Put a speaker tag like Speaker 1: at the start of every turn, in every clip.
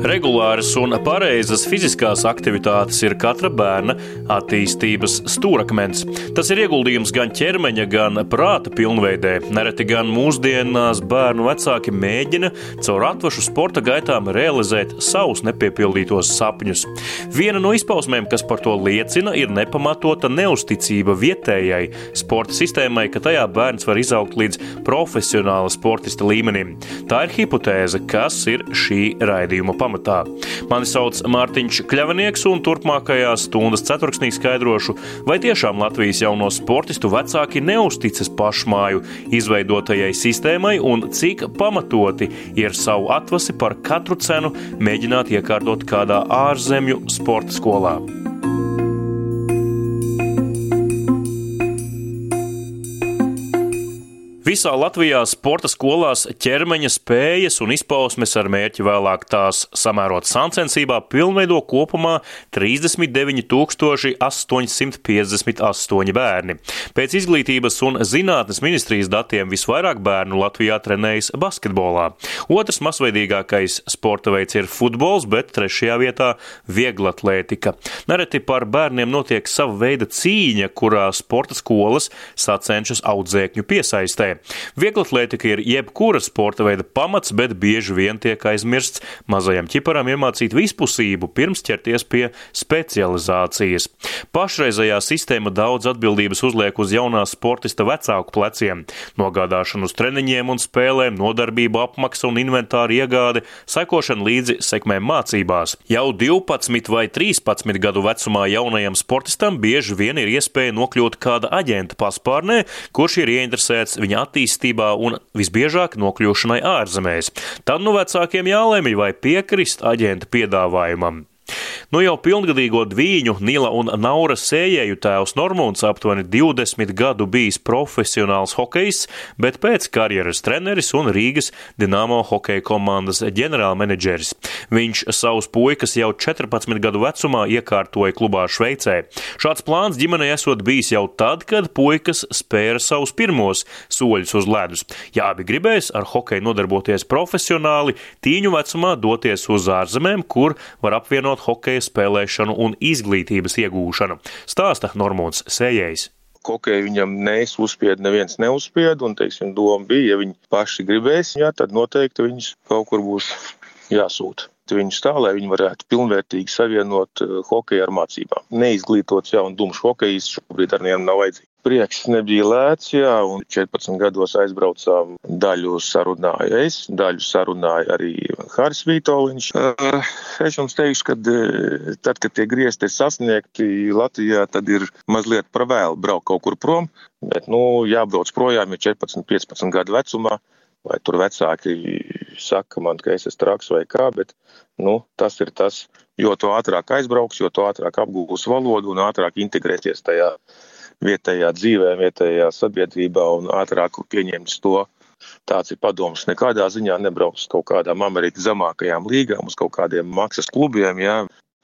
Speaker 1: Regulāras un pareizas fiziskās aktivitātes ir katra bērna attīstības stūrakmens. Tas ir ieguldījums gan ķermeņa, gan prāta pilnveidē. Nereti gan mūsdienās bērnu vecāki mēģina caur atvašu sporta gaitām realizēt savus nepiepildītos sapņus. Viena no izpausmēm, kas par to liecina, ir nepamatota neusticība vietējai sporta sistēmai, ka tajā bērns var izaugt līdz profesionāla sportista līmenim. Tā ir hipotēze, kas ir šī raidījuma pamatā pamatā. Mani sauc Mārtiņš Kļavinieks, un turpmākajās stundas ceturksnī skaidrošu, vai tiešām Latvijas jauno sportistu vecāki neusticas pašmāju izveidotajai sistēmai un cik pamatoti ir savu atvasi par katru cenu mēģināt iekārtot kādā ārzemju sporta skolā. Visā Latvijā sporta skolās ķermeņa spējas un izpausmes ar mērķi vēlāk tās samērot sacensībā pilnveido kopumā 39,858 bērni. Pēc izglītības un zinātnes ministrijas datiem visvairāk bērnu Latvijā trenējas basketbolā. Otrs masveidīgākais sporta veids ir futbols, bet trešajā vietā - vieglatlētika. Nereti par bērniem notiek sava veida cīņa, kurā sporta skolas sacenšas audzēkņu piesaistē. Vieglatlētika ir jebkura sporta veida pamats, bet bieži vien tiek aizmirsts mazajam ķiparam iemācīt vispusību pirms ķerties pie specializācijas. Pašreizējā sistēma daudz atbildības uzliek uz jaunā sportista vecāku pleciem - nogādāšanu uz treniņiem un spēlēm, nodarbību apmaksa un inventāra iegāde, sekošana līdzi sekmēm mācībās. Jau 12 vai 13 gadu vecumā jaunajam sportistam bieži vien ir iespēja nokļūt kāda aģenta paspārnē, kurš ir ieinteresēts viņa attīstībā un visbiežāk nokļūšanai ārzemēs. Tad nu vecākiem jālemj vai piekrist aģenta piedāvājumam. Nu jau pilngadīgo dvīņu Nila un Naura sējēju tēvs Normons aptuveni 20 gadu bijis profesionāls hokejs, bet pēc karjeras treneris un Rīgas Dinamo hokeja komandas ģenerālmenedžeris. Viņš savus puikas jau 14 gadu vecumā iekārtoja klubā Šveicē. Šāds plāns ģimenei esot bijis jau tad, kad puikas spēra savus pirmos soļus uz ledus. Ja abi gribēs ar hokeju nodarboties profesionāli, tīņu vecumā doties uz ārzemēm, kur var apvienot hokeja hokeja spēlēšanu un izglītības iegūšanu, stāsta Normons Sējējs
Speaker 2: hokeju viņam neizspied, neviens neuzspied, un, teiksim, doma bija, ja viņi paši gribēs, jā, tad noteikti viņus kaut kur būs jāsūta. Viņus tā, lai viņi varētu pilnvērtīgi savienot eh, hokeju ar mācībām. Neizglītots jau un dumšs hokejs šobrīd ar viņiem nav vajadzīgs. Prieks nebija lēts, jā, un 14 gados aizbraucām. Daļu sarunāju es, daļu sarunāju arī Haris Vitoļņš. Eh, es jums teikšu, ka eh, tad, kad tie griezti ir sasniegti Latvijā, tad ir mazliet par vēlu braukt kaut kur prom. Bet, nu, jābrauc projām, ir 14, 15 gadu vecumā. Vai tur vecāki saka man, ka es esmu traks vai kā, bet nu, tas ir tas, jo ātrāk aizbrauks, jo ātrāk apgūs valodu un ātrāk integrēties tajā vietējā dzīvē, vietējā sabiedrībā un ātrāk pieņemt to. Tāds ir padoms. Nekādā ziņā nebrauks kaut kādām Amerikas zemākajām līgām, uz kaut kādiem maksas klubiem. Jā.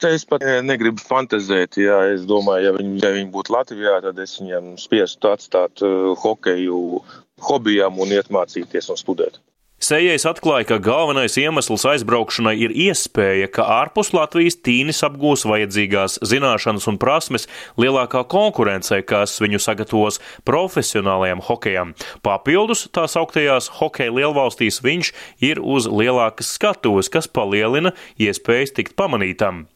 Speaker 2: Te es pat negribu fantazēt. Jā. Es domāju, ja viņi, ja viņi būtu Latvijā, tad es viņiem spiestu atstāt uh, hokeju hobijām un iet mācīties un studēt.
Speaker 1: Sējais atklāja, ka galvenais iemesls aizbraukšanai ir iespēja, ka ārpus Latvijas tīnis apgūs vajadzīgās zināšanas un prasmes lielākā konkurencē, kas viņu sagatavos profesionālajam hokejam. Papildus tās augtajās hokeja lielvalstīs viņš ir uz lielākas skatuves, kas palielina iespējas tikt pamanītam.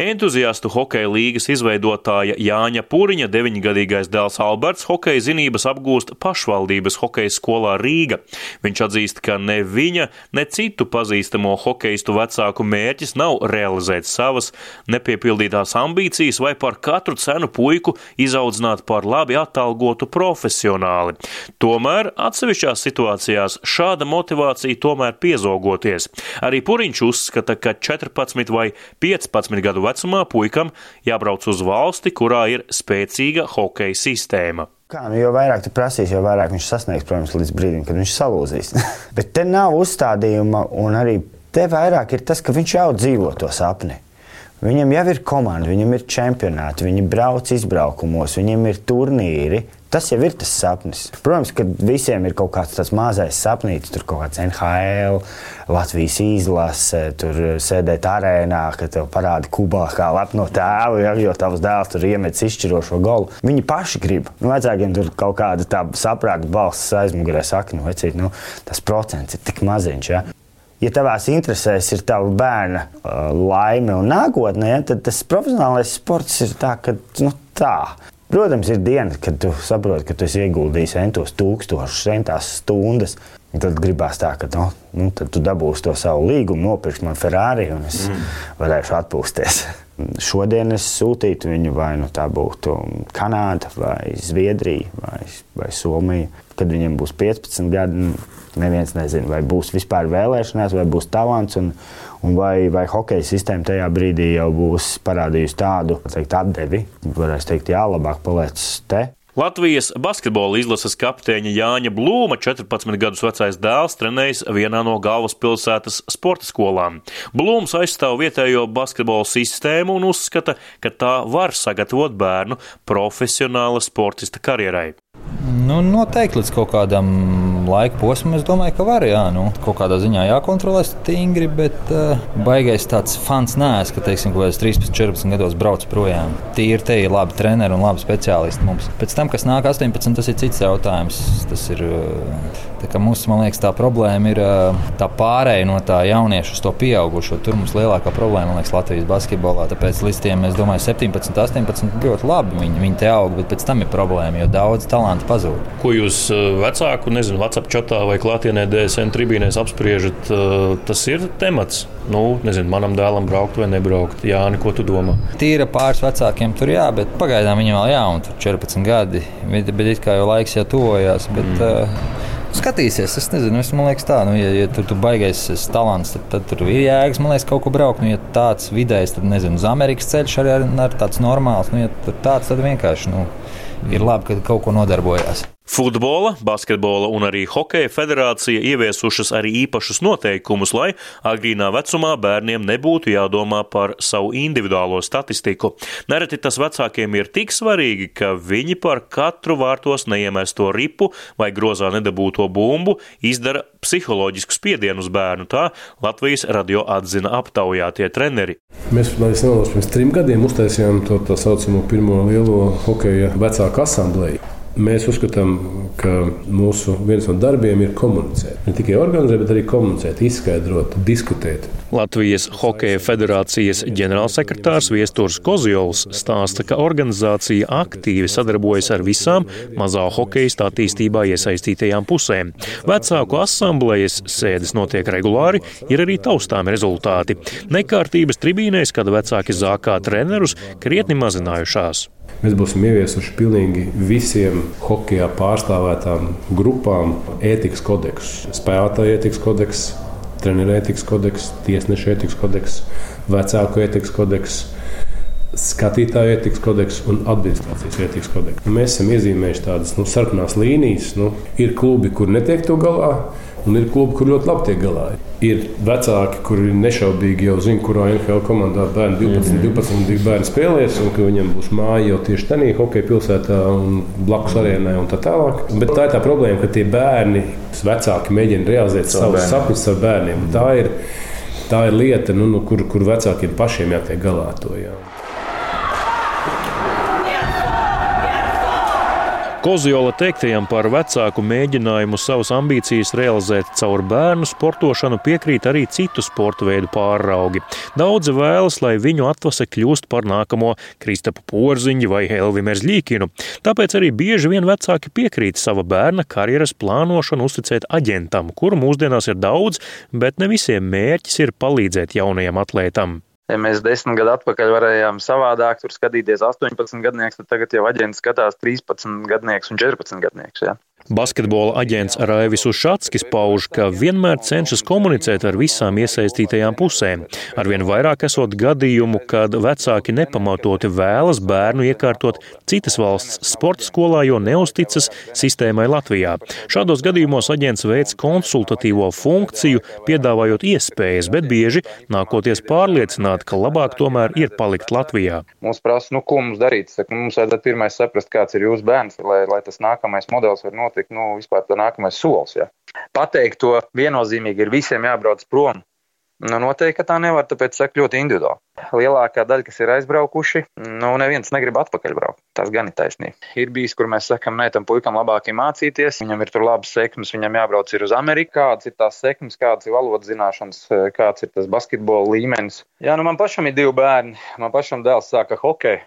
Speaker 1: Entuziastu hokeja līgas izveidotāja Jāņa Pūriņa deviņgadīgais dēls Alberts hokeja zinības apgūst pašvaldības hokeja skolā Rīga. Viņš atzīst, ka ne viņa, ne citu pazīstamo hokeistu vecāku mērķis nav realizēt savas nepiepildītās ambīcijas vai par katru cenu puiku izaudzināt par labi atalgotu profesionāli. Tomēr atsevišķās situācijās šāda motivācija tomēr piezogoties. Arī Puriņš uzskata, ka 14 vai 15 15 gadu vecumā puikam jābrauc uz valsti, kurā ir spēcīga hokeja sistēma.
Speaker 3: Kā, nu, jo vairāk tu prasīsi, jo vairāk viņš sasniegs, protams, līdz brīdim, kad viņš salūzīs. Bet te nav uzstādījuma, un arī te vairāk ir tas, ka viņš jau dzīvo to sapni. Viņam jau ir komanda, viņam ir čempionāti, viņi brauc izbraukumos, viņam ir turnīri. Tas jau ir tas sapnis. Protams, ka visiem ir kaut kāds tāds mazais sapnis, tur kaut kāds NHL, Latvijas izlase, tur sēdēt arēnā, ka tev parāda kubā kā lepno tēvu, ja, jo tavs dēls tur iemet izšķirošo golu. Viņi paši grib. Nu, vecākiem tur kaut kāda tā saprāta balss aizmugurē saka, nu, vecīt, nu, tas procents ir tik maziņš. Ja ja tavās interesēs ir tava bērna laime un nākotnē, tad tas profesionālais sports ir tā, ka nu, tā. Protams, ir diena, kad tu saproti, ka tu esi ieguldījis centos tūkstošus, centās stundas. Tad gribās tā, ka nu, nu, tu dabūsi to savu līgumu, nopirksi man Ferrari un es mm. varēšu atpūsties. Šodien es sūtītu viņu vai nu tā būtu Kanāda, vai Zviedrija, vai, vai Somija. Kad viņiem būs 15 gadi, neviens nezina, vai būs vispār vēlēšanās, vai būs talants. Un, un vai, vai hokeja sistēma tajā brīdī jau būs parādījusi tādu teikt, atdevi. Varēs teikt, jā, labāk paliec te.
Speaker 1: Latvijas basketbola izlases kapteiņa Jāņa Blūma 14 gadus vecais dēls trenējas vienā no galvaspilsētas sporta skolām. Blūms aizstāv vietējo basketbola sistēmu un uzskata, ka tā var sagatavot bērnu profesionāla sportista karjerai.
Speaker 4: Nu, noteikti līdz kaut kādam laika posmam, es domāju, ka var. Jā, nu, kaut kādā ziņā jākontrolē stingri, bet uh, baigais tāds fans nē, ka, teiksim, kaut kādos 13, 14 gados brauc projām. Tīri te ir labi treneri un labi speciālisti mums. Pēc tam, kas nāk 18, tas ir cits jautājums. Tas ir, uh, mums, man liekas, tā problēma ir uh, tā pārēja no tā jauniešu uz to pieaugušo. Tur mums lielākā problēma, man liekas, Latvijas basketbolā. Tāpēc līdz tiem, es domāju, 17, 18 ļoti labi viņi, viņi te aug, bet pēc tam ir problēma, jo daudz talantu pazūd.
Speaker 1: Ko jūs vecāku, nezinu, WhatsApp čatā vai klātienē DSN tribīnēs apspriežat, tas ir temats. Nu, nezinu, manam dēlam braukt vai nebraukt. Jā, ko tu domā?
Speaker 4: Tīra pāris vecākiem tur jā, bet pagaidām viņam vēl jauni, tur 14 gadi. Bet, bet it kā jau laiks jau tuvojās. Bet, mm. uh, Skatīsies, es nezinu, es domāju, tā, nu, ja, ja tur tu baigais talants, tad, tad tur ir jēgas, man liekas, kaut ko braukt. Nu, ja tāds vidējs, tad nezinu, uz Amerikas ceļš arī ir tāds normāls. Nu, ja tāds, tad vienkārši nu, ir labi, ka kaut ko nodarbojās.
Speaker 1: Futbola, basketbola un arī hokeja federācija ieviesušas arī īpašus noteikumus, lai agrīnā vecumā bērniem nebūtu jādomā par savu individuālo statistiku. Nereti tas vecākiem ir tik svarīgi, ka viņi par katru vārtos neiemesto ripu vai grozā nedabūto bumbu izdara psiholoģisku spiedienu uz bērnu. Tā Latvijas radio atzina aptaujātie treneri.
Speaker 5: Mēs, nemaldos, pirms trim gadiem uztaisījām to tā saucamo pirmo lielo hokeja vecāku asambleju. Mēs uzskatām, ka mūsu viens no darbiem ir komunicēt. Ne tikai organizēt, bet arī komunicēt, izskaidrot, diskutēt.
Speaker 1: Latvijas Hokeja federācijas ģenerālsekretārs Viesturs Kozjols stāsta, ka organizācija aktīvi sadarbojas ar visām mazā hokeja attīstībā iesaistītajām pusēm. Vecāku asamblejas sēdes notiek regulāri, ir arī taustāmi rezultāti. Nekārtības tribīnēs, kad vecāki zākā trenerus, krietni mazinājušās.
Speaker 5: Mēs būsim ieviesuši pilnīgi visiem hokeja pārstāvētām grupām ētikas kodeksu, spēlētāju ētikas kodeksu, treneru ētikas kodeksu, tiesnešu ētikas kodeksu, vecāku ētikas kodeksu. Skatītāju ētikas kodeks un administrācijas ētikas kodeks. Mēs esam iezīmējuši tādas nu, sarkanās līnijas. Nu, ir klubi, kur netiek to galā, Un ir klubi, kur ļoti labi tiek galā. Ir vecāki, kuri nešaubīgi jau zina, kurā NFL komandā bērni 12, 12 mm -hmm. bērni spēlēs, un ka viņam būs māja jau tieši tādā hokeja pilsētā un blakus arēnai un tā tālāk. Bet tā ir tā problēma, ka tie bērni, vecāki mēģina realizēt savus sapņus saviem bērniem. Tā ir, tā ir lieta, nu, nu, kur, kur vecākiem pašiem jātiek galā ar to. Jā.
Speaker 1: Kozjola teiktajam par vecāku mēģinājumu savas ambīcijas realizēt caur bērnu sportošanu piekrīt arī citu sporta veidu pāraugi. Daudzi vēlas, lai viņu atvase kļūst par nākamo Kristapu Porziņu vai Helvi Merzļīkinu. Tāpēc arī bieži vien vecāki piekrīt sava bērna karjeras plānošanu uzticēt aģentam, kuru mūsdienās ir daudz, bet ne visiem mērķis ir palīdzēt jaunajam atlētam.
Speaker 6: Ja mēs desmit gadu atpakaļ varējām savādāk skatīties 18 gadnieks, tad tagad jau aģents skatās 13 gadnieks un 14 gadnieks. Ja?
Speaker 1: Basketbola aģents Raivis Ušatskis pauž, ka vienmēr cenšas komunicēt ar visām iesaistītajām pusēm. Arvien vairāk esot gadījumu, kad vecāki nepamatoti vēlas bērnu iekārtot citas valsts sporta skolā, jo neusticas sistēmai Latvijā. Šādos gadījumos aģents veids konsultatīvo funkciju, piedāvājot iespējas, bet bieži nākoties pārliecināt, ka labāk tomēr ir palikt Latvijā.
Speaker 6: Mums prasa, nu, ko mums darīt? Saka, mums vajadzētu pirmais saprast, kāds ir jūsu bērns, lai, lai tas nākamais modelis var notikt, nu, vispār tā nākamais solis. Ja. Pateikt to viennozīmīgi ir visiem jābrauc prom. Nu, noteikti, tā nevar, tāpēc saka ļoti individuāli. Lielākā daļa, kas ir aizbraukuši, nu, neviens negrib atpakaļ braukt. Tas gan ir taisnība. Ir bijis, kur mēs sakam, nē, tam puikam labāk ir mācīties, viņam ir tur labas sekmes, viņam jābrauc uz Ameriku, kādas ir tās sekmes, kādas ir valodas zināšanas, kāds ir tas basketbola līmenis. Jā, nu man pašam ir divi bērni. Man pašam dēls sāka hokeju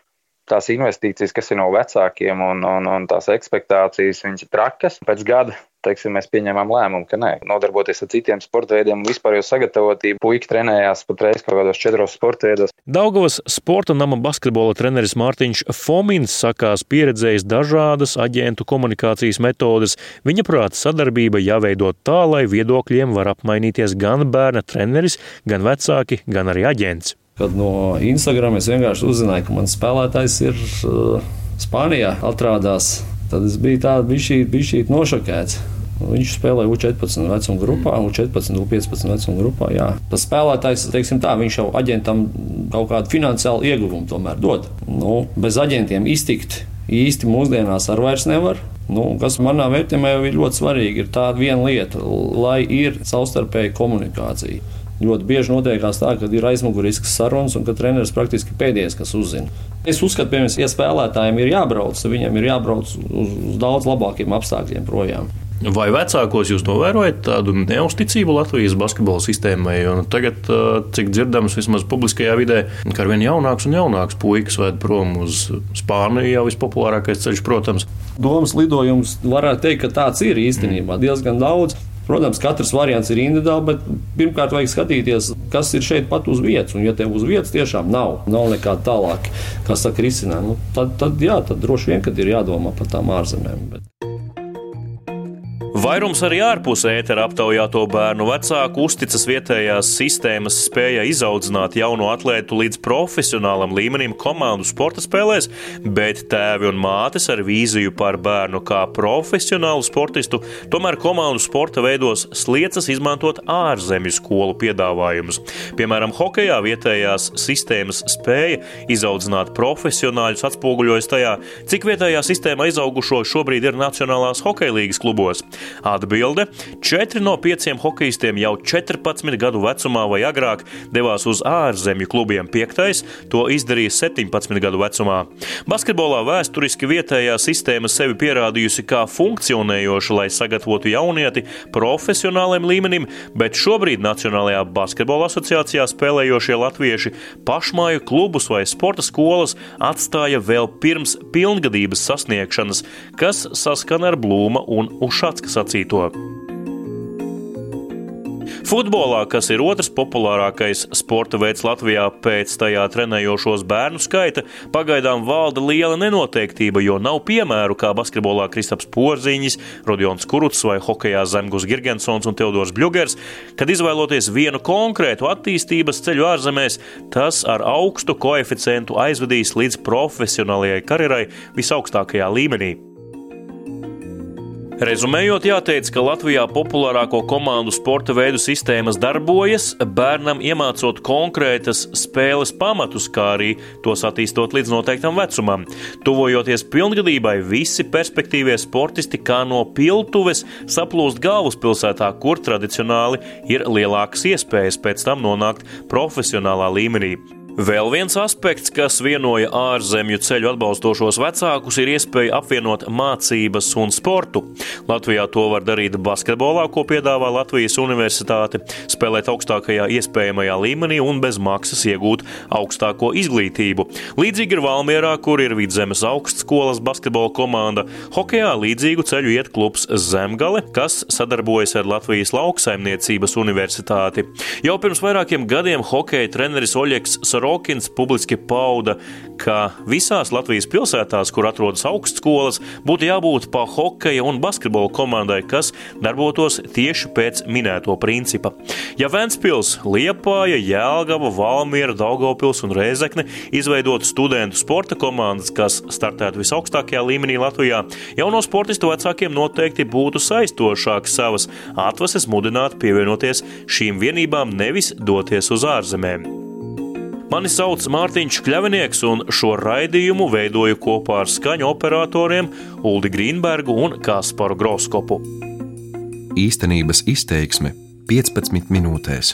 Speaker 6: tās investīcijas, kas ir no vecākiem un, un, un tās expectācijas, viņas ir trakas. Pēc gada teiksim, mēs pieņēmām lēmumu, ka nē, nodarboties ar citiem sporta veidiem un vispār jau sagatavotību. Puika trenējās patreiz kaut kādos četros sporta veidos.
Speaker 1: Daugavas sporta nama basketbola treneris Mārtiņš Fomins sakās pieredzējis dažādas aģentu komunikācijas metodes. Viņa prāta sadarbība jāveido tā, lai viedokļiem var apmainīties gan bērna treneris, gan vecāki, gan arī aģents.
Speaker 7: Kad no Instagram es vienkārši uzzināju, ka mans spēlētājs ir uh, Spānijā, atrādās, tad es biju tāds bišķīt nošokēts. Viņš spēlēja U14 vecuma grupā, U14, U15 vecuma grupā. Jā. Tas spēlētājs, teiksim tā, viņš jau aģentam kaut kādu finansiālu ieguvumu tomēr dod. Nu, bez aģentiem iztikt īsti mūsdienās ar vairs nevar. Nu, kas manā vērtējumā jau ir ļoti svarīgi, ir tāda viena lieta, lai ir savstarpēja komunikācija. Ļoti bieži notiekās tā, ka ir aizmugurisks sarunas un ka treneris praktiski pēdējais, kas uzzina. Es uzskatu, ka, ja spēlētājiem ir jābrauc, tad viņiem ir jābrauc uz, uz daudz labākiem apstākļiem projām.
Speaker 1: Vai vecākos jūs novērojat tādu neusticību Latvijas basketbola sistēmai? Un tagad, cik dzirdams, vismaz publiskajā vidē, ka ar vien jaunāks un jaunāks puikas ved prom uz Spāniju, jau vispopulārākais ceļš, protams.
Speaker 7: Domas lidojums varētu teikt, ka tāds ir īstenībā diezgan daudz. Protams, katrs variants ir individuāls, bet pirmkārt vajag skatīties, kas ir šeit pat uz vietas. Un, ja tev uz vietas tiešām nav, nav nekāda tālāka, kas saka, risinājuma, nu, tad, tad, jā, tad droši vien ir jādomā par tām ārzemēm. Bet...
Speaker 1: Vairums arī ārpus ētera aptaujāto bērnu vecāku uzticas vietējās sistēmas spējai izaudzināt jauno atlētu līdz profesionālam līmenim komandu sporta spēlēs, bet tēvi un mātes ar vīziju par bērnu kā profesionālu sportistu tomēr komandu sporta veidos sliecas izmantot ārzemju skolu piedāvājumus. Piemēram, hokejā vietējās sistēmas spēja izaudzināt profesionāļus atspoguļojas tajā, cik vietējā sistēma izaugušo šobrīd ir Nacionālās hokeja līgas klubos. Atbilde - 4 no 5 hokeistiem jau 14 gadu vecumā vai agrāk devās uz ārzemju klubiem. Piektais to izdarīja 17 gadu vecumā. Basketbolā vēsturiski vietējā sistēma sevi pierādījusi kā funkcionējoša, lai sagatavotu jaunieti profesionāliem līmenim, bet šobrīd Nacionālajā basketbola asociācijā spēlējošie latvieši pašmāju klubus vai sporta skolas atstāja vēl pirms pilngadības sasniegšanas, kas saskana ar Blūma un Ušatskas sacīto. Futbolā, kas ir otrs populārākais sporta veids Latvijā pēc tajā trenējošos bērnu skaita, pagaidām valda liela nenoteiktība, jo nav piemēru kā basketbolā Kristaps Porziņš, Rodions Kuruts vai hokejā Zemgus Girgensons un Teodors Bļugers, kad izvēloties vienu konkrētu attīstības ceļu ārzemēs, tas ar augstu koeficientu aizvedīs līdz profesionālajai karjerai visaugstākajā līmenī. Rezumējot, jāteic, ka Latvijā populārāko komandu sporta veidu sistēmas darbojas, bērnam iemācot konkrētas spēles pamatus, kā arī tos attīstot līdz noteiktam vecumam. Tuvojoties pilngadībai, visi perspektīvie sportisti kā no piltuves saplūst galvaspilsētā, kur tradicionāli ir lielākas iespējas pēc tam nonākt profesionālā līmenī. Vēl viens aspekts, kas vienoja ārzemju ceļu atbalstošos vecākus, ir iespēja apvienot mācības un sportu. Latvijā to var darīt basketbolā, ko piedāvā Latvijas Universitāte, spēlēt augstākajā iespējamajā līmenī un bez maksas iegūt augstāko izglītību. Līdzīgi ir Valmierā, kur ir vidzemes augstskolas basketbola komanda, hokejā līdzīgu ceļu iet klubs Zemgale, kas sadarbojas ar Latvijas lauksaimniecības universitāti. Jau pirms vairākiem gadiem hokeja treneris Oļeks Saro Rokins publiski pauda, ka visās Latvijas pilsētās, kur atrodas augstskolas, būtu jābūt pa hokeja un basketbola komandai, kas darbotos tieši pēc minēto principa. Ja Ventspils, Liepāja, Jēlgava, Valmiera, Daugopils un Rēzekne izveidotu studentu sporta komandas, kas startētu visaugstākajā līmenī Latvijā, jauno sportistu vecākiem noteikti būtu saistošāk savas atvases mudināt pievienoties šīm vienībām, nevis doties uz ārzemēm. Mani sauc Mārtiņš Kļavinieks, un šo raidījumu veidoju kopā ar skaņu operatoriem Uldi Grīnbergu un Kasparu Groskopu.
Speaker 8: Īstenības izteiksme 15 minūtēs.